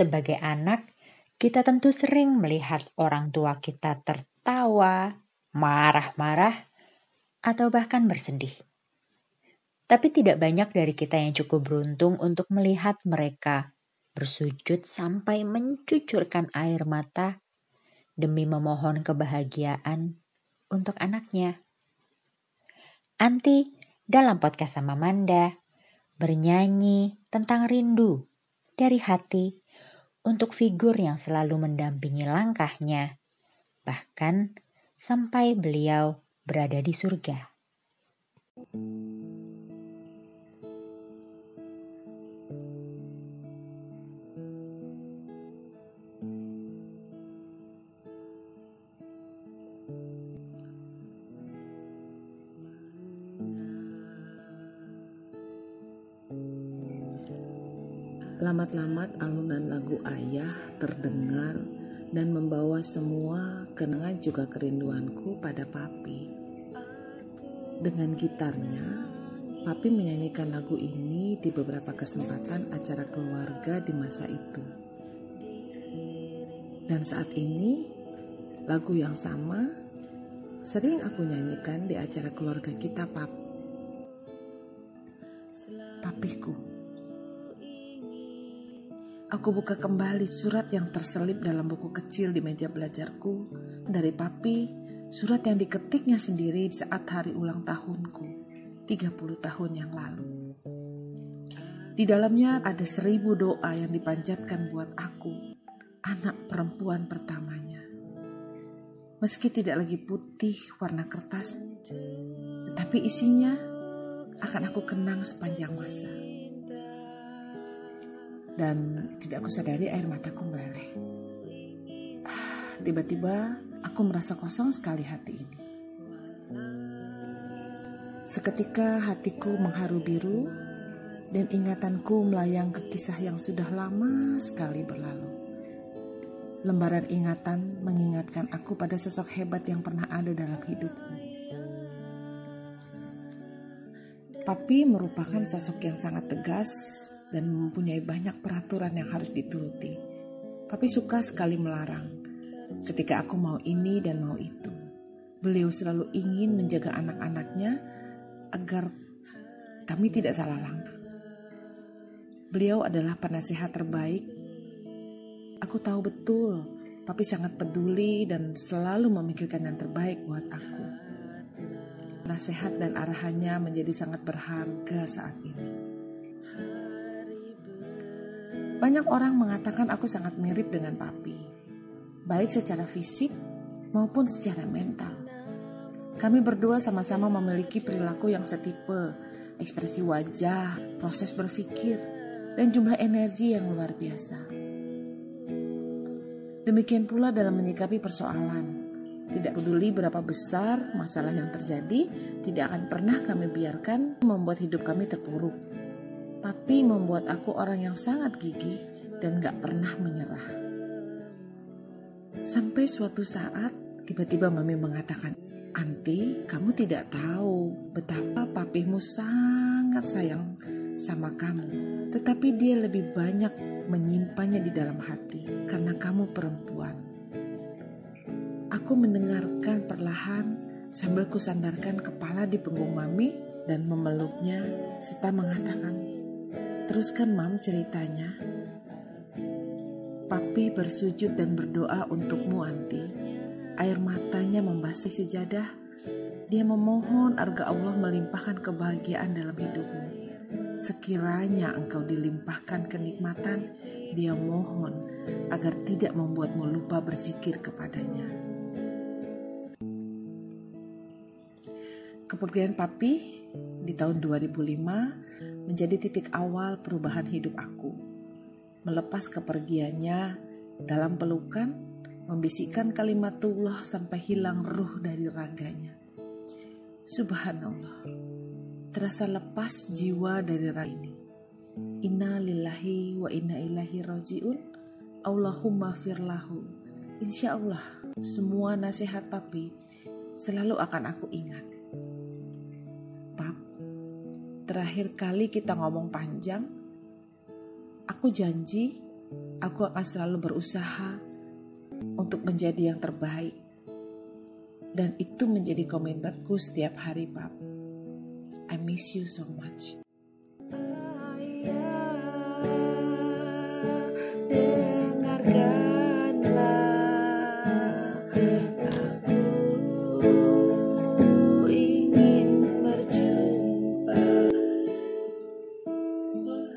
Sebagai anak, kita tentu sering melihat orang tua kita tertawa, marah-marah, atau bahkan bersedih. Tapi tidak banyak dari kita yang cukup beruntung untuk melihat mereka bersujud sampai mencucurkan air mata demi memohon kebahagiaan untuk anaknya. Anti dalam podcast sama Manda bernyanyi tentang rindu dari hati untuk figur yang selalu mendampingi langkahnya, bahkan sampai beliau berada di surga. Lamat-lamat alunan lagu ayah terdengar dan membawa semua kenangan juga kerinduanku pada papi. Dengan gitarnya, papi menyanyikan lagu ini di beberapa kesempatan acara keluarga di masa itu. Dan saat ini, lagu yang sama sering aku nyanyikan di acara keluarga kita, pap. Papiku. Aku buka kembali surat yang terselip dalam buku kecil di meja belajarku dari papi, surat yang diketiknya sendiri saat hari ulang tahunku, 30 tahun yang lalu. Di dalamnya ada seribu doa yang dipanjatkan buat aku, anak perempuan pertamanya. Meski tidak lagi putih warna kertas, tetapi isinya akan aku kenang sepanjang masa dan tidak aku sadari air mataku meleleh. Ah, tiba-tiba aku merasa kosong sekali hati ini. Seketika hatiku mengharu biru dan ingatanku melayang ke kisah yang sudah lama sekali berlalu. Lembaran ingatan mengingatkan aku pada sosok hebat yang pernah ada dalam hidupku. Papi merupakan sosok yang sangat tegas dan mempunyai banyak peraturan yang harus dituruti. Papi suka sekali melarang ketika aku mau ini dan mau itu. Beliau selalu ingin menjaga anak-anaknya agar kami tidak salah langkah. Beliau adalah penasihat terbaik. Aku tahu betul, Papi sangat peduli dan selalu memikirkan yang terbaik buat aku. Nasihat dan arahannya menjadi sangat berharga saat ini. Banyak orang mengatakan aku sangat mirip dengan papi, baik secara fisik maupun secara mental. Kami berdua sama-sama memiliki perilaku yang setipe, ekspresi wajah, proses berpikir, dan jumlah energi yang luar biasa. Demikian pula dalam menyikapi persoalan. Tidak peduli berapa besar masalah yang terjadi, tidak akan pernah kami biarkan membuat hidup kami terpuruk. Papi membuat aku orang yang sangat gigih dan gak pernah menyerah. Sampai suatu saat tiba-tiba mami mengatakan, Anti, kamu tidak tahu betapa papimu sangat sayang sama kamu. Tetapi dia lebih banyak menyimpannya di dalam hati karena kamu perempuan. Aku mendengarkan perlahan sambil kusandarkan kepala di punggung mami dan memeluknya serta mengatakan, Teruskan mam ceritanya. Papi bersujud dan berdoa untukmu Anti. Air matanya membasuh sejadah. Dia memohon agar Allah melimpahkan kebahagiaan dalam hidupmu. Sekiranya engkau dilimpahkan kenikmatan, dia mohon agar tidak membuatmu lupa berzikir kepadanya. Kepergian papi di tahun 2005 menjadi titik awal perubahan hidup aku. Melepas kepergiannya dalam pelukan, membisikkan kalimatullah sampai hilang ruh dari raganya. Subhanallah, terasa lepas jiwa dari raga ini. Inna lillahi wa inna ilahi roji'un. Allahumma firlahu. Insya Allah, semua nasihat papi selalu akan aku ingat terakhir kali kita ngomong panjang, aku janji Aku akan selalu berusaha untuk menjadi yang terbaik. Dan itu menjadi komitmenku setiap hari, Pap. I miss you so much.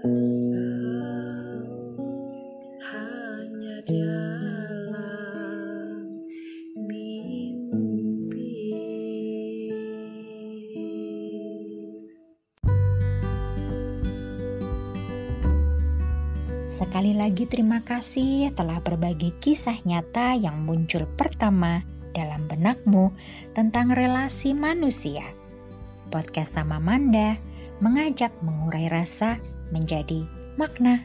Sekali lagi terima kasih telah berbagi kisah nyata yang muncul pertama dalam benakmu tentang relasi manusia. Podcast sama Manda mengajak mengurai rasa menjadi makna.